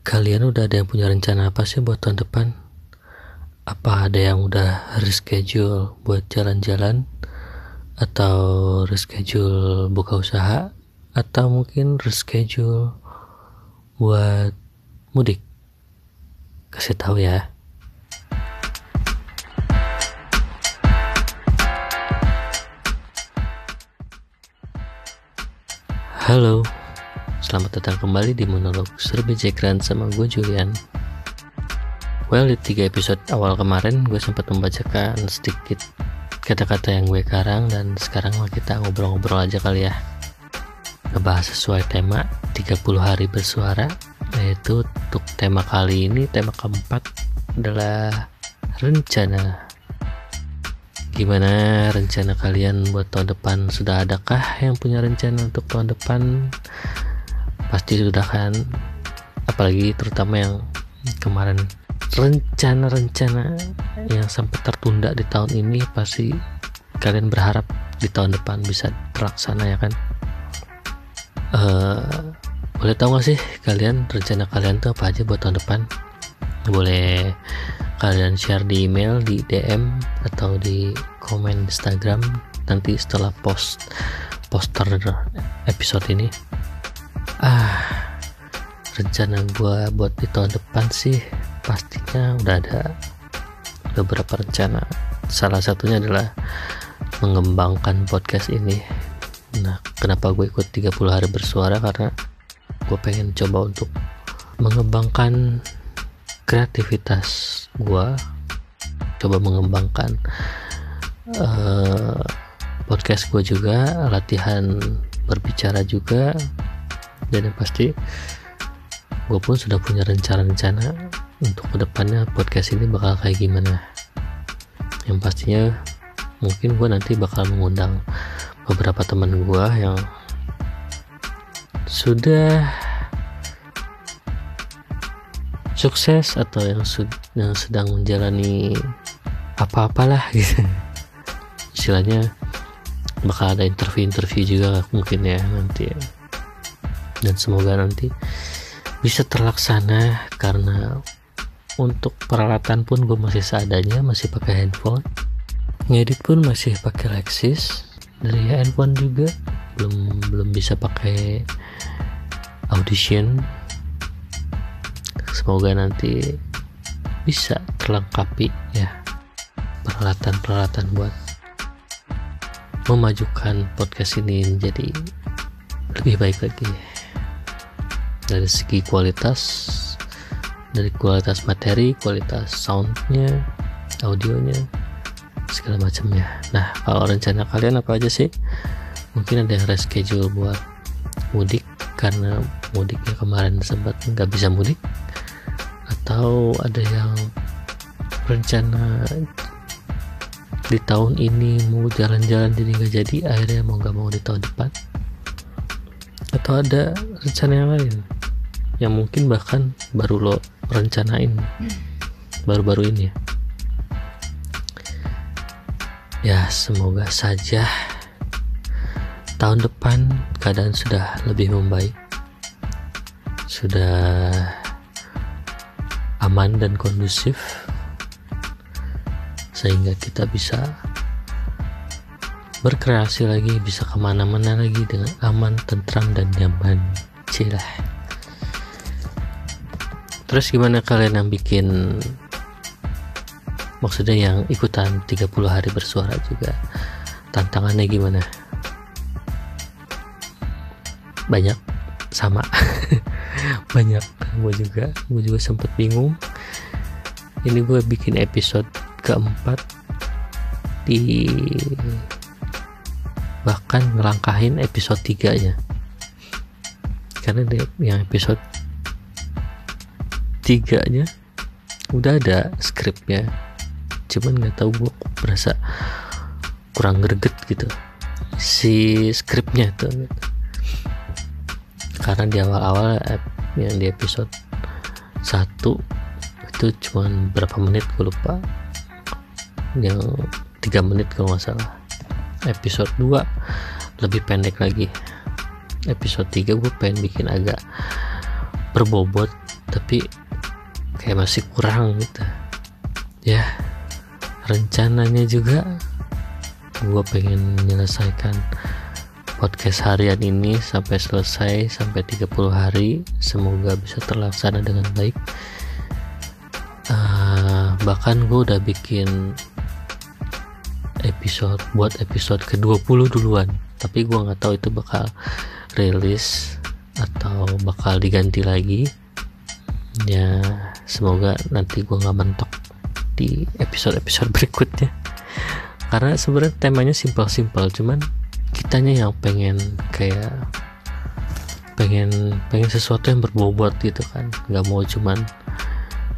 kalian udah ada yang punya rencana apa sih buat tahun depan? Apa ada yang udah reschedule buat jalan-jalan? Atau reschedule buka usaha? Atau mungkin reschedule buat mudik? Kasih tahu ya. Halo, selamat datang kembali di monolog Serba Jekran sama gue Julian. Well, di tiga episode awal kemarin gue sempat membacakan sedikit kata-kata yang gue karang dan sekarang kita ngobrol-ngobrol aja kali ya. Ngebahas sesuai tema 30 hari bersuara yaitu untuk tema kali ini tema keempat adalah rencana Gimana rencana kalian buat tahun depan? Sudah adakah yang punya rencana untuk tahun depan? Pasti sudah kan? Apalagi terutama yang kemarin rencana-rencana yang sampai tertunda di tahun ini pasti kalian berharap di tahun depan bisa terlaksana ya kan? Uh, boleh tahu gak sih kalian rencana kalian tuh apa aja buat tahun depan? Boleh kalian share di email di DM atau di komen Instagram nanti setelah post poster episode ini ah rencana gue buat di tahun depan sih pastinya udah ada beberapa rencana. Salah satunya adalah mengembangkan podcast ini. Nah kenapa gue ikut 30 hari bersuara? Karena gue pengen coba untuk mengembangkan kreativitas gue coba mengembangkan uh, podcast gue juga latihan berbicara juga dan yang pasti gue pun sudah punya rencana-rencana untuk ke depannya podcast ini bakal kayak gimana yang pastinya mungkin gue nanti bakal mengundang beberapa teman gue yang sudah sukses atau yang, yang sedang menjalani apa-apalah gitu istilahnya bakal ada interview-interview juga mungkin ya nanti ya. Dan semoga nanti bisa terlaksana karena untuk peralatan pun gue masih seadanya masih pakai handphone. Ngedit pun masih pakai Lexis. Dari handphone juga belum belum bisa pakai audition. Semoga nanti bisa terlengkapi ya peralatan-peralatan buat memajukan podcast ini menjadi lebih baik lagi dari segi kualitas dari kualitas materi kualitas soundnya audionya segala macamnya. Nah kalau rencana kalian apa aja sih? Mungkin ada yang reschedule buat mudik karena mudiknya kemarin sempat nggak bisa mudik. Atau ada yang rencana di tahun ini mau jalan-jalan jadi nggak jadi akhirnya mau nggak mau di tahun depan? Atau ada rencana yang lain yang mungkin bahkan baru lo rencanain baru-baru ini. Ya ya semoga saja tahun depan keadaan sudah lebih membaik sudah aman dan kondusif sehingga kita bisa berkreasi lagi bisa ke mana-mana lagi dengan aman tentram dan nyaman. Cilah terus gimana kalian yang bikin maksudnya yang ikutan 30 hari bersuara juga tantangannya gimana? Banyak sama. Banyak. Gue juga gue juga sempet bingung. Ini gue bikin episode keempat di bahkan ngelangkahin episode 3 nya karena yang episode 3 nya udah ada skripnya. Cuman nggak tahu gue berasa kurang greget gitu. Si skripnya tuh karena di awal-awal yang di episode 1 itu cuma berapa menit gue lupa. Yang 3 menit kalau nggak salah. Episode 2 lebih pendek lagi. Episode 3 gue pengen bikin agak berbobot tapi kayak masih kurang gitu. Ya rencananya juga gue pengen menyelesaikan podcast harian ini sampai selesai sampai 30 hari. Semoga bisa terlaksana dengan baik. Uh, bahkan gue udah bikin episode buat episode ke-20 duluan. Tapi gue nggak tahu itu bakal rilis atau bakal diganti lagi ya semoga nanti gue nggak mentok di episode-episode berikutnya. Karena sebenarnya temanya simpel-simpel cuman kitanya yang pengen kayak pengen pengen sesuatu yang berbobot gitu kan. Nggak mau cuman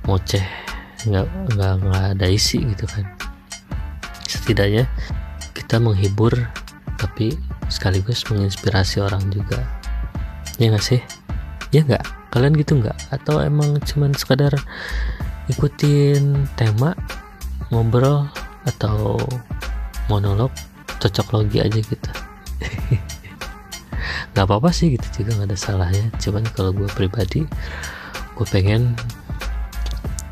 ngoceh nggak nggak nggak ada isi gitu kan. Setidaknya kita menghibur tapi sekaligus menginspirasi orang juga. Ya nggak sih? Ya nggak kalian gitu nggak? Atau emang cuman sekadar ikutin tema ngobrol atau monolog cocok logi aja gitu? Nggak apa-apa sih gitu juga nggak ada salahnya. Cuman kalau gue pribadi gue pengen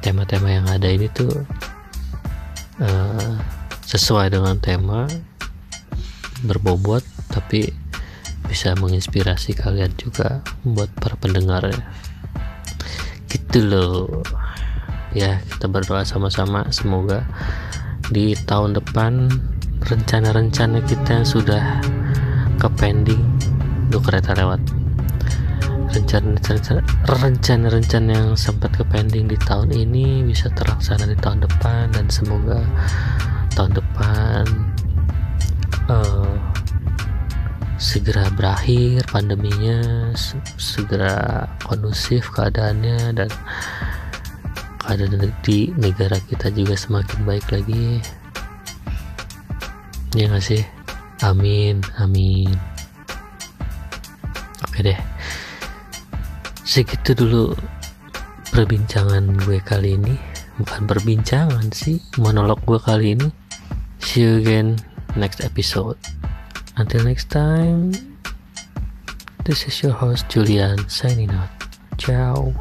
tema-tema yang ada ini tuh uh, sesuai dengan tema berbobot tapi bisa menginspirasi kalian juga buat para pendengar ya. Gitu loh. Ya kita berdoa sama-sama. Semoga di tahun depan rencana-rencana kita sudah ke pending untuk kereta lewat. Rencana-rencana yang sempat ke pending di tahun ini bisa terlaksana di tahun depan dan semoga tahun depan uh, segera berakhir pandeminya segera kondusif keadaannya dan keadaan di negara kita juga semakin baik lagi. Ya nggak sih? Amin amin. Oke deh. Segitu dulu perbincangan gue kali ini. Bukan perbincangan sih monolog gue kali ini. See you again next episode until next time this is your host Julian signing out. Ciao